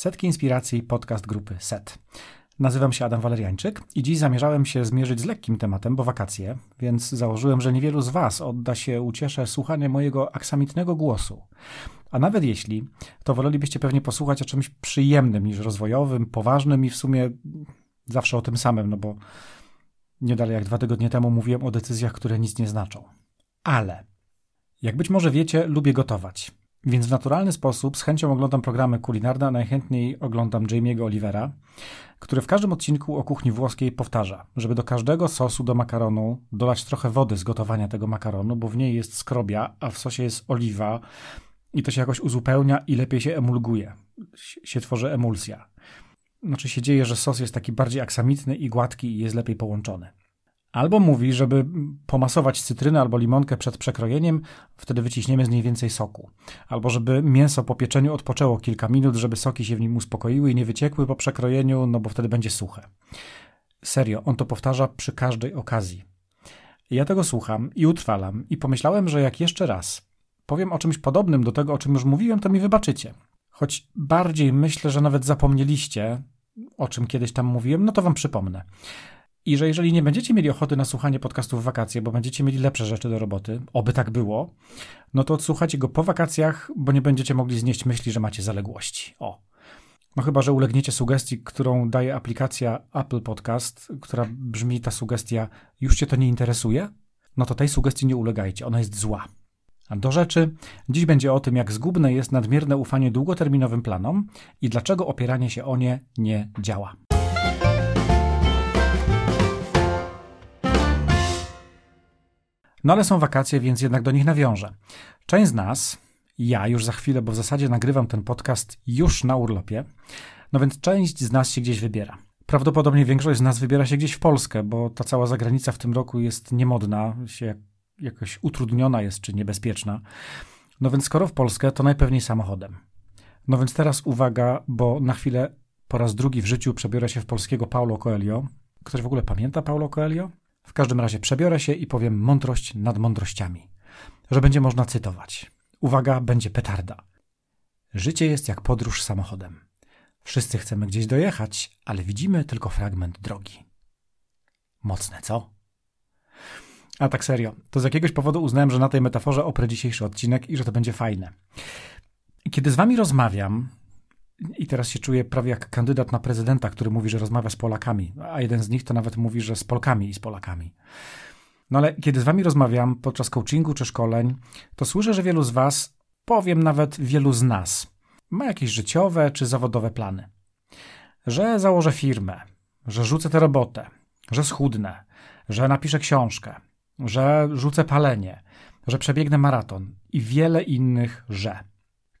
Setki Inspiracji, podcast grupy SET. Nazywam się Adam Waleriańczyk i dziś zamierzałem się zmierzyć z lekkim tematem, bo wakacje, więc założyłem, że niewielu z Was odda się ucieszę słuchanie mojego aksamitnego głosu. A nawet jeśli, to wolelibyście pewnie posłuchać o czymś przyjemnym niż rozwojowym, poważnym i w sumie zawsze o tym samym, no bo nie dalej jak dwa tygodnie temu mówiłem o decyzjach, które nic nie znaczą. Ale, jak być może wiecie, lubię gotować. Więc w naturalny sposób z chęcią oglądam programy kulinarne, a najchętniej oglądam Jamie'ego Olivera, który w każdym odcinku o kuchni włoskiej powtarza, żeby do każdego sosu do makaronu dolać trochę wody z gotowania tego makaronu, bo w niej jest skrobia, a w sosie jest oliwa i to się jakoś uzupełnia i lepiej się emulguje. Się tworzy emulsja. Znaczy się dzieje, że sos jest taki bardziej aksamitny i gładki i jest lepiej połączony. Albo mówi, żeby pomasować cytrynę albo limonkę przed przekrojeniem, wtedy wyciśniemy z niej więcej soku. Albo żeby mięso po pieczeniu odpoczęło kilka minut, żeby soki się w nim uspokoiły i nie wyciekły po przekrojeniu, no bo wtedy będzie suche. Serio, on to powtarza przy każdej okazji. Ja tego słucham i utrwalam i pomyślałem, że jak jeszcze raz powiem o czymś podobnym do tego, o czym już mówiłem, to mi wybaczycie. Choć bardziej myślę, że nawet zapomnieliście, o czym kiedyś tam mówiłem, no to wam przypomnę. I że jeżeli nie będziecie mieli ochoty na słuchanie podcastów w wakacje, bo będziecie mieli lepsze rzeczy do roboty, oby tak było, no to odsłuchajcie go po wakacjach, bo nie będziecie mogli znieść myśli, że macie zaległości. O. No chyba, że ulegniecie sugestii, którą daje aplikacja Apple Podcast, która brzmi ta sugestia, już cię to nie interesuje? No to tej sugestii nie ulegajcie, ona jest zła. A do rzeczy, dziś będzie o tym, jak zgubne jest nadmierne ufanie długoterminowym planom i dlaczego opieranie się o nie nie działa. No ale są wakacje, więc jednak do nich nawiążę. Część z nas, ja już za chwilę, bo w zasadzie nagrywam ten podcast już na urlopie, no więc część z nas się gdzieś wybiera. Prawdopodobnie większość z nas wybiera się gdzieś w Polskę, bo ta cała zagranica w tym roku jest niemodna, się jakoś utrudniona jest czy niebezpieczna. No więc skoro w Polskę, to najpewniej samochodem. No więc teraz uwaga, bo na chwilę po raz drugi w życiu przebiorę się w polskiego Paulo Coelho. Ktoś w ogóle pamięta Paulo Coelho? W każdym razie przebiorę się i powiem mądrość nad mądrościami, że będzie można cytować. Uwaga, będzie petarda. Życie jest jak podróż samochodem. Wszyscy chcemy gdzieś dojechać, ale widzimy tylko fragment drogi. Mocne, co? A tak serio, to z jakiegoś powodu uznałem, że na tej metaforze oprę dzisiejszy odcinek i że to będzie fajne. Kiedy z wami rozmawiam, i teraz się czuję prawie jak kandydat na prezydenta, który mówi, że rozmawia z Polakami, a jeden z nich to nawet mówi, że z Polkami i z Polakami. No ale kiedy z wami rozmawiam podczas coachingu czy szkoleń, to słyszę, że wielu z was, powiem nawet wielu z nas, ma jakieś życiowe czy zawodowe plany. Że założę firmę, że rzucę tę robotę, że schudnę, że napiszę książkę, że rzucę palenie, że przebiegnę maraton i wiele innych że.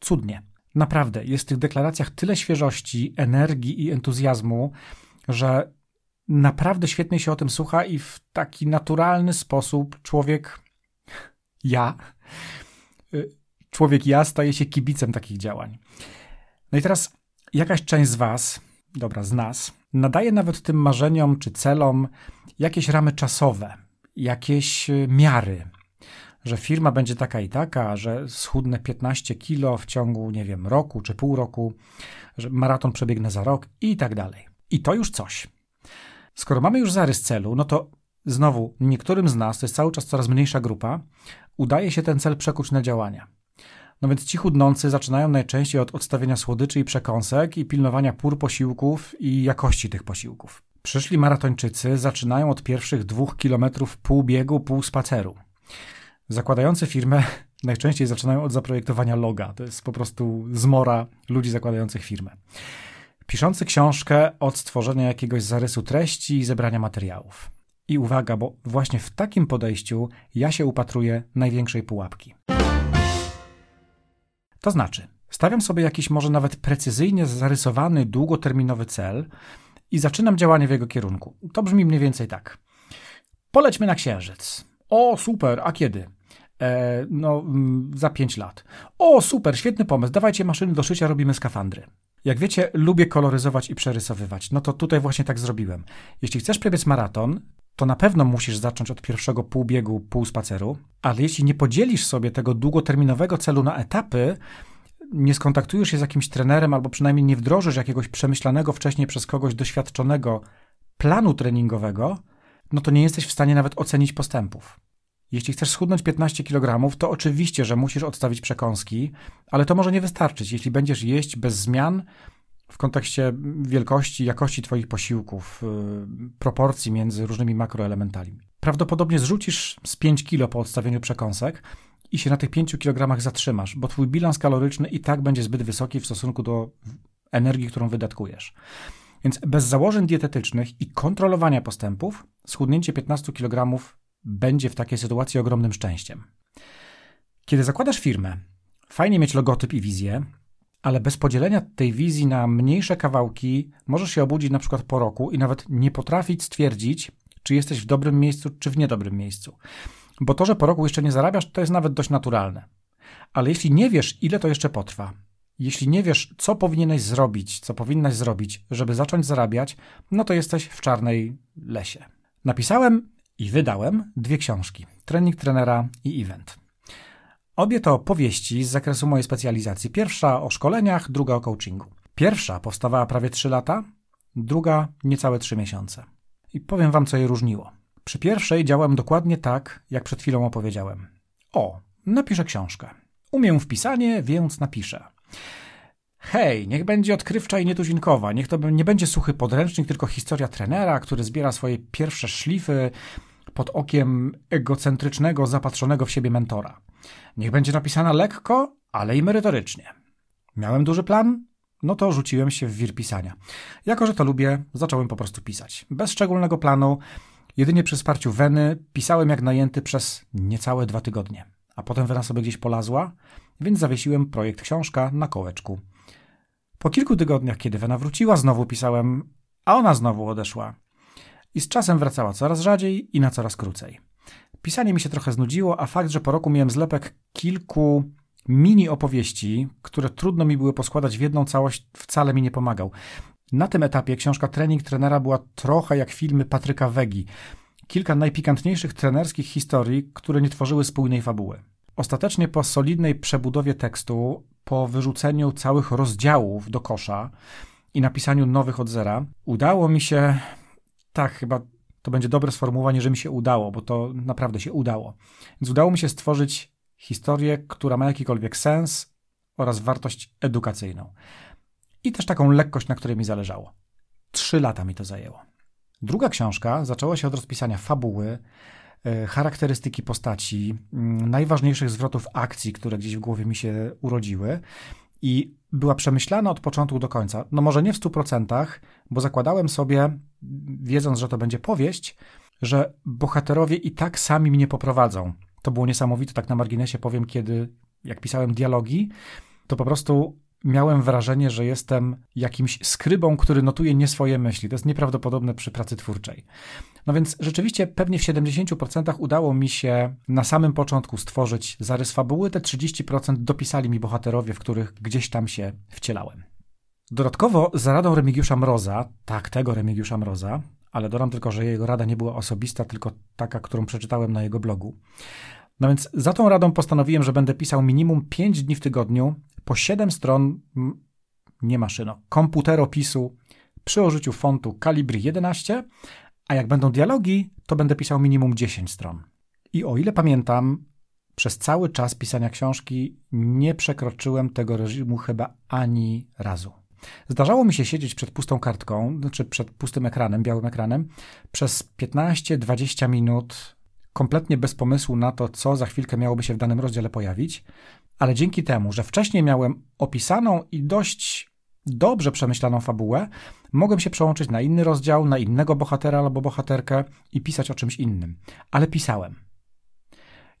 Cudnie. Naprawdę, jest w tych deklaracjach tyle świeżości, energii i entuzjazmu, że naprawdę świetnie się o tym słucha i w taki naturalny sposób człowiek, ja, y, człowiek ja staje się kibicem takich działań. No i teraz jakaś część z Was, dobra, z nas, nadaje nawet tym marzeniom czy celom jakieś ramy czasowe, jakieś y, miary, że firma będzie taka i taka, że schudnę 15 kilo w ciągu, nie wiem, roku czy pół roku, że maraton przebiegnę za rok i tak dalej. I to już coś. Skoro mamy już zarys celu, no to znowu niektórym z nas, to jest cały czas coraz mniejsza grupa, udaje się ten cel przekuć na działania. No więc ci chudnący zaczynają najczęściej od odstawienia słodyczy i przekąsek i pilnowania pór posiłków i jakości tych posiłków. Przyszli maratończycy zaczynają od pierwszych dwóch kilometrów pół biegu, pół spaceru. Zakładający firmę najczęściej zaczynają od zaprojektowania loga. To jest po prostu zmora ludzi zakładających firmę. Piszący książkę od stworzenia jakiegoś zarysu treści i zebrania materiałów. I uwaga, bo właśnie w takim podejściu ja się upatruję największej pułapki. To znaczy, stawiam sobie jakiś może nawet precyzyjnie zarysowany, długoterminowy cel i zaczynam działanie w jego kierunku. To brzmi mniej więcej tak. Polećmy na księżyc. O, super, a kiedy? E, no, mm, za 5 lat. O, super, świetny pomysł, dawajcie maszyny do szycia, robimy skafandry. Jak wiecie, lubię koloryzować i przerysowywać. No to tutaj właśnie tak zrobiłem. Jeśli chcesz przebiec maraton, to na pewno musisz zacząć od pierwszego półbiegu, pół spaceru, ale jeśli nie podzielisz sobie tego długoterminowego celu na etapy, nie skontaktujesz się z jakimś trenerem, albo przynajmniej nie wdrożysz jakiegoś przemyślanego wcześniej przez kogoś doświadczonego planu treningowego, no to nie jesteś w stanie nawet ocenić postępów. Jeśli chcesz schudnąć 15 kg, to oczywiście, że musisz odstawić przekąski, ale to może nie wystarczyć. Jeśli będziesz jeść bez zmian w kontekście wielkości, jakości Twoich posiłków, yy, proporcji między różnymi makroelementami. Prawdopodobnie zrzucisz z 5 kg po odstawieniu przekąsek i się na tych 5 kg zatrzymasz, bo Twój bilans kaloryczny i tak będzie zbyt wysoki w stosunku do energii, którą wydatkujesz. Więc bez założeń dietetycznych i kontrolowania postępów, schudnięcie 15 kg będzie w takiej sytuacji ogromnym szczęściem. Kiedy zakładasz firmę, fajnie mieć logotyp i wizję, ale bez podzielenia tej wizji na mniejsze kawałki możesz się obudzić na przykład po roku i nawet nie potrafić stwierdzić, czy jesteś w dobrym miejscu, czy w niedobrym miejscu. Bo to, że po roku jeszcze nie zarabiasz, to jest nawet dość naturalne. Ale jeśli nie wiesz, ile to jeszcze potrwa, jeśli nie wiesz, co powinieneś zrobić, co powinnaś zrobić, żeby zacząć zarabiać, no to jesteś w czarnej lesie. Napisałem i wydałem dwie książki: Trening trenera i Event. Obie to powieści z zakresu mojej specjalizacji. Pierwsza o szkoleniach, druga o coachingu. Pierwsza powstawała prawie 3 lata, druga niecałe 3 miesiące. I powiem wam, co je różniło. Przy pierwszej działałem dokładnie tak, jak przed chwilą opowiedziałem. O, napiszę książkę. Umiem w pisanie, więc napiszę. Hej, niech będzie odkrywcza i nietuzinkowa. Niech to nie będzie suchy podręcznik, tylko historia trenera, który zbiera swoje pierwsze szlify pod okiem egocentrycznego, zapatrzonego w siebie mentora. Niech będzie napisana lekko, ale i merytorycznie. Miałem duży plan? No to rzuciłem się w wir pisania. Jako, że to lubię, zacząłem po prostu pisać. Bez szczególnego planu, jedynie przy wsparciu Weny, pisałem jak najęty przez niecałe dwa tygodnie. A potem Wena sobie gdzieś polazła, więc zawiesiłem projekt książka na kołeczku. Po kilku tygodniach, kiedy Wena wróciła, znowu pisałem, a ona znowu odeszła. I z czasem wracała coraz rzadziej i na coraz krócej. Pisanie mi się trochę znudziło, a fakt, że po roku miałem zlepek kilku mini opowieści, które trudno mi były poskładać w jedną całość, wcale mi nie pomagał. Na tym etapie książka Trening Trenera była trochę jak filmy Patryka Wegi. Kilka najpikantniejszych trenerskich historii, które nie tworzyły spójnej fabuły. Ostatecznie po solidnej przebudowie tekstu, po wyrzuceniu całych rozdziałów do kosza i napisaniu nowych od zera, udało mi się, tak chyba to będzie dobre sformułowanie, że mi się udało, bo to naprawdę się udało. Więc udało mi się stworzyć historię, która ma jakikolwiek sens oraz wartość edukacyjną. I też taką lekkość, na której mi zależało. Trzy lata mi to zajęło. Druga książka zaczęła się od rozpisania fabuły, charakterystyki postaci, mm, najważniejszych zwrotów akcji, które gdzieś w głowie mi się urodziły i była przemyślana od początku do końca. No może nie w stu procentach, bo zakładałem sobie, wiedząc, że to będzie powieść, że bohaterowie i tak sami mnie poprowadzą. To było niesamowite, tak na marginesie powiem, kiedy jak pisałem dialogi, to po prostu miałem wrażenie, że jestem jakimś skrybą, który notuje nie swoje myśli. To jest nieprawdopodobne przy pracy twórczej. No więc rzeczywiście pewnie w 70% udało mi się na samym początku stworzyć zarys fabuły, te 30% dopisali mi bohaterowie, w których gdzieś tam się wcielałem. Dodatkowo za radą Remigiusza Mroza, tak tego Remigiusza Mroza, ale dodam tylko, że jego rada nie była osobista, tylko taka, którą przeczytałem na jego blogu. No więc za tą radą postanowiłem, że będę pisał minimum 5 dni w tygodniu, po 7 stron, nie maszyno, komputeropisu przy użyciu fontu Calibri 11, a jak będą dialogi, to będę pisał minimum 10 stron. I o ile pamiętam, przez cały czas pisania książki nie przekroczyłem tego reżimu chyba ani razu. Zdarzało mi się siedzieć przed pustą kartką, znaczy przed pustym ekranem, białym ekranem, przez 15-20 minut, kompletnie bez pomysłu na to, co za chwilkę miałoby się w danym rozdziale pojawić, ale dzięki temu, że wcześniej miałem opisaną i dość dobrze przemyślaną fabułę, mogłem się przełączyć na inny rozdział, na innego bohatera albo bohaterkę i pisać o czymś innym. Ale pisałem.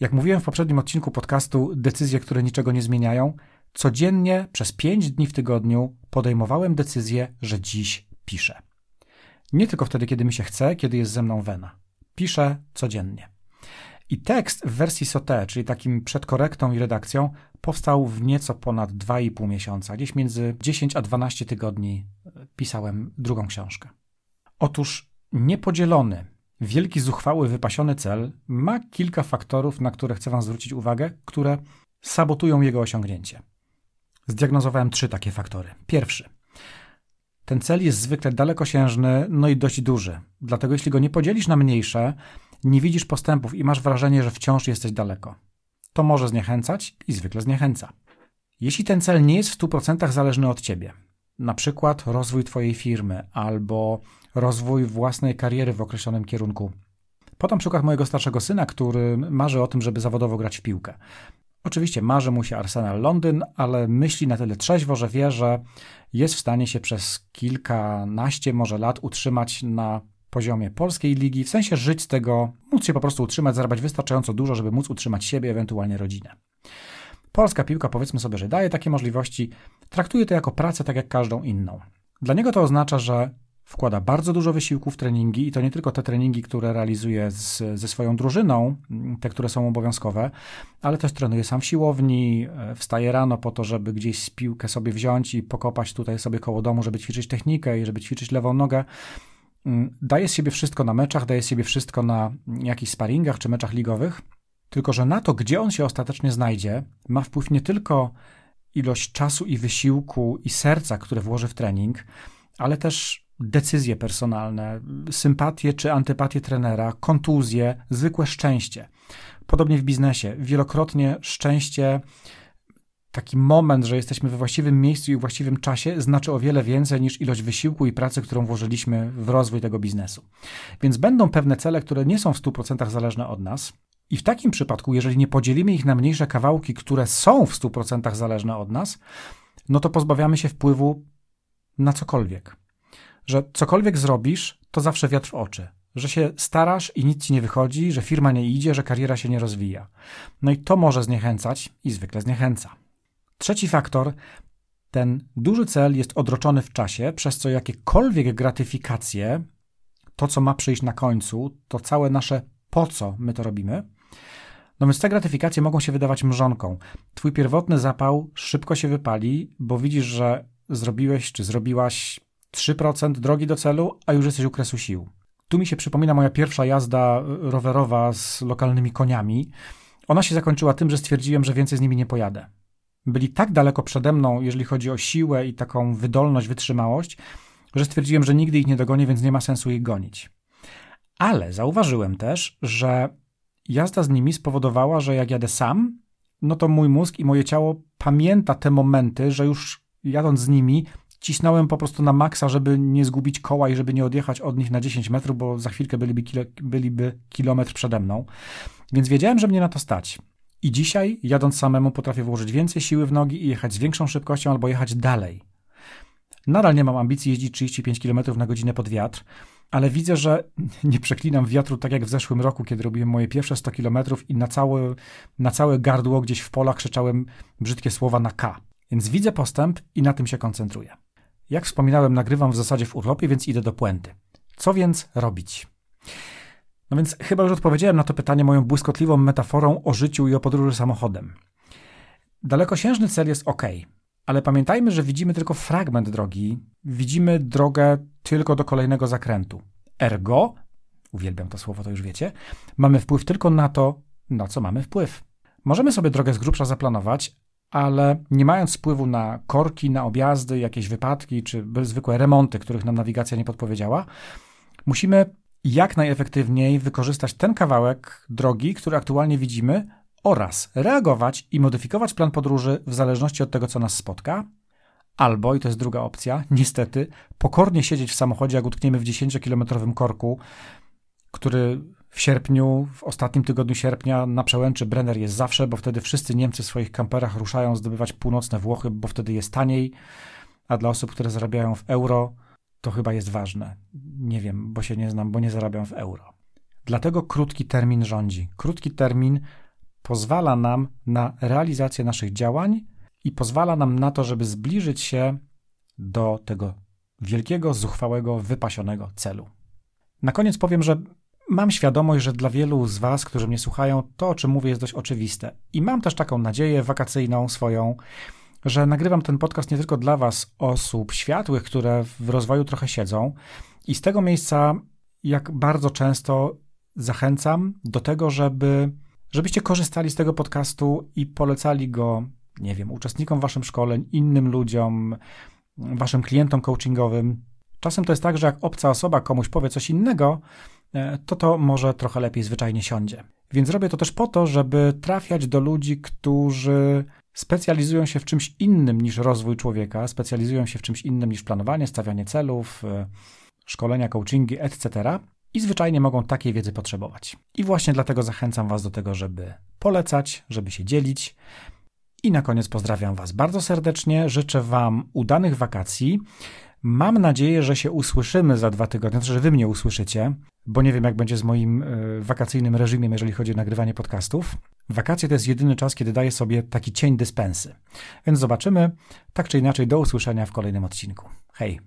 Jak mówiłem w poprzednim odcinku podcastu Decyzje, które niczego nie zmieniają, codziennie przez pięć dni w tygodniu podejmowałem decyzję, że dziś piszę. Nie tylko wtedy, kiedy mi się chce, kiedy jest ze mną wena. Piszę codziennie. I tekst w wersji SOTE, czyli takim przed korektą i redakcją, powstał w nieco ponad 2,5 miesiąca. Gdzieś między 10 a 12 tygodni e, pisałem drugą książkę. Otóż niepodzielony, wielki, zuchwały, wypasiony cel ma kilka faktorów, na które chcę Wam zwrócić uwagę, które sabotują jego osiągnięcie. zdiagnozowałem trzy takie faktory. Pierwszy. Ten cel jest zwykle dalekosiężny, no i dość duży. Dlatego jeśli go nie podzielisz na mniejsze, nie widzisz postępów i masz wrażenie, że wciąż jesteś daleko. To może zniechęcać i zwykle zniechęca. Jeśli ten cel nie jest w 100% zależny od ciebie, na przykład rozwój twojej firmy albo rozwój własnej kariery w określonym kierunku. Podam przykład mojego starszego syna, który marzy o tym, żeby zawodowo grać w piłkę. Oczywiście marzy mu się Arsenal Londyn, ale myśli na tyle trzeźwo, że wie, że jest w stanie się przez kilkanaście może lat utrzymać na poziomie polskiej ligi, w sensie żyć z tego, móc się po prostu utrzymać, zarabiać wystarczająco dużo, żeby móc utrzymać siebie, ewentualnie rodzinę. Polska piłka, powiedzmy sobie, że daje takie możliwości, traktuje to jako pracę tak jak każdą inną. Dla niego to oznacza, że wkłada bardzo dużo wysiłku w treningi i to nie tylko te treningi, które realizuje z, ze swoją drużyną, te, które są obowiązkowe, ale też trenuje sam w siłowni, e, wstaje rano po to, żeby gdzieś piłkę sobie wziąć i pokopać tutaj sobie koło domu, żeby ćwiczyć technikę i żeby ćwiczyć lewą nogę. Mm, daje z siebie wszystko na meczach, daje z siebie wszystko na jakichś sparingach czy meczach ligowych, tylko że na to, gdzie on się ostatecznie znajdzie, ma wpływ nie tylko ilość czasu i wysiłku i serca, które włoży w trening, ale też decyzje personalne, sympatie czy antypatie trenera, kontuzje, zwykłe szczęście. Podobnie w biznesie. Wielokrotnie szczęście, taki moment, że jesteśmy we właściwym miejscu i w właściwym czasie, znaczy o wiele więcej niż ilość wysiłku i pracy, którą włożyliśmy w rozwój tego biznesu. Więc będą pewne cele, które nie są w 100% zależne od nas. I w takim przypadku, jeżeli nie podzielimy ich na mniejsze kawałki, które są w 100% zależne od nas, no to pozbawiamy się wpływu na cokolwiek że cokolwiek zrobisz, to zawsze wiatr w oczy. Że się starasz i nic ci nie wychodzi, że firma nie idzie, że kariera się nie rozwija. No i to może zniechęcać i zwykle zniechęca. Trzeci faktor. Ten duży cel jest odroczony w czasie, przez co jakiekolwiek gratyfikacje, to co ma przyjść na końcu, to całe nasze po co my to robimy, no więc te gratyfikacje mogą się wydawać mrzonką. Twój pierwotny zapał szybko się wypali, bo widzisz, że zrobiłeś czy zrobiłaś 3% drogi do celu, a już jesteś u kresu sił. Tu mi się przypomina moja pierwsza jazda rowerowa z lokalnymi koniami. Ona się zakończyła tym, że stwierdziłem, że więcej z nimi nie pojadę. Byli tak daleko przede mną, jeżeli chodzi o siłę i taką wydolność, wytrzymałość, że stwierdziłem, że nigdy ich nie dogonię, więc nie ma sensu ich gonić. Ale zauważyłem też, że jazda z nimi spowodowała, że jak jadę sam, no to mój mózg i moje ciało pamięta te momenty, że już jadąc z nimi cisnąłem po prostu na maksa, żeby nie zgubić koła i żeby nie odjechać od nich na 10 metrów, bo za chwilkę byliby, kilo, byliby kilometr przede mną. Więc wiedziałem, że mnie na to stać. I dzisiaj, jadąc samemu, potrafię włożyć więcej siły w nogi i jechać z większą szybkością albo jechać dalej. Nadal nie mam ambicji jeździć 35 km na godzinę pod wiatr, ale widzę, że nie przeklinam wiatru tak jak w zeszłym roku, kiedy robiłem moje pierwsze 100 km i na całe, na całe gardło gdzieś w polach krzyczałem brzydkie słowa na K. Więc widzę postęp i na tym się koncentruję. Jak wspominałem, nagrywam w zasadzie w urlopie, więc idę do puenty. Co więc robić? No więc chyba już odpowiedziałem na to pytanie moją błyskotliwą metaforą o życiu i o podróży samochodem. Dalekosiężny cel jest ok, ale pamiętajmy, że widzimy tylko fragment drogi, widzimy drogę tylko do kolejnego zakrętu. Ergo, uwielbiam to słowo, to już wiecie, mamy wpływ tylko na to, na co mamy wpływ. Możemy sobie drogę z grubsza zaplanować, ale nie mając wpływu na korki, na objazdy, jakieś wypadki czy zwykłe remonty, których nam nawigacja nie podpowiedziała, musimy jak najefektywniej wykorzystać ten kawałek drogi, który aktualnie widzimy, oraz reagować i modyfikować plan podróży w zależności od tego, co nas spotka, albo, i to jest druga opcja, niestety, pokornie siedzieć w samochodzie, jak utkniemy w 10-kilometrowym korku, który w sierpniu, w ostatnim tygodniu sierpnia na przełęczy Brenner jest zawsze, bo wtedy wszyscy Niemcy w swoich kamperach ruszają zdobywać północne Włochy, bo wtedy jest taniej, a dla osób, które zarabiają w euro, to chyba jest ważne. Nie wiem, bo się nie znam, bo nie zarabiam w euro. Dlatego krótki termin rządzi. Krótki termin pozwala nam na realizację naszych działań i pozwala nam na to, żeby zbliżyć się do tego wielkiego, zuchwałego, wypasionego celu. Na koniec powiem, że Mam świadomość, że dla wielu z Was, którzy mnie słuchają, to, o czym mówię, jest dość oczywiste. I mam też taką nadzieję wakacyjną swoją, że nagrywam ten podcast nie tylko dla Was, osób światłych, które w rozwoju trochę siedzą. I z tego miejsca, jak bardzo często zachęcam do tego, żeby, żebyście korzystali z tego podcastu i polecali go nie wiem, uczestnikom waszym szkoleń, innym ludziom, waszym klientom coachingowym. Czasem to jest tak, że jak obca osoba komuś powie coś innego, e, to to może trochę lepiej zwyczajnie siądzie. Więc robię to też po to, żeby trafiać do ludzi, którzy specjalizują się w czymś innym niż rozwój człowieka, specjalizują się w czymś innym niż planowanie, stawianie celów, e, szkolenia, coachingi, etc. I zwyczajnie mogą takiej wiedzy potrzebować. I właśnie dlatego zachęcam Was do tego, żeby polecać, żeby się dzielić. I na koniec pozdrawiam Was bardzo serdecznie. Życzę Wam udanych wakacji. Mam nadzieję, że się usłyszymy za dwa tygodnie, znaczy, że Wy mnie usłyszycie, bo nie wiem, jak będzie z moim y, wakacyjnym reżimem, jeżeli chodzi o nagrywanie podcastów. Wakacje to jest jedyny czas, kiedy daję sobie taki cień dyspensy. Więc zobaczymy. Tak czy inaczej, do usłyszenia w kolejnym odcinku. Hej!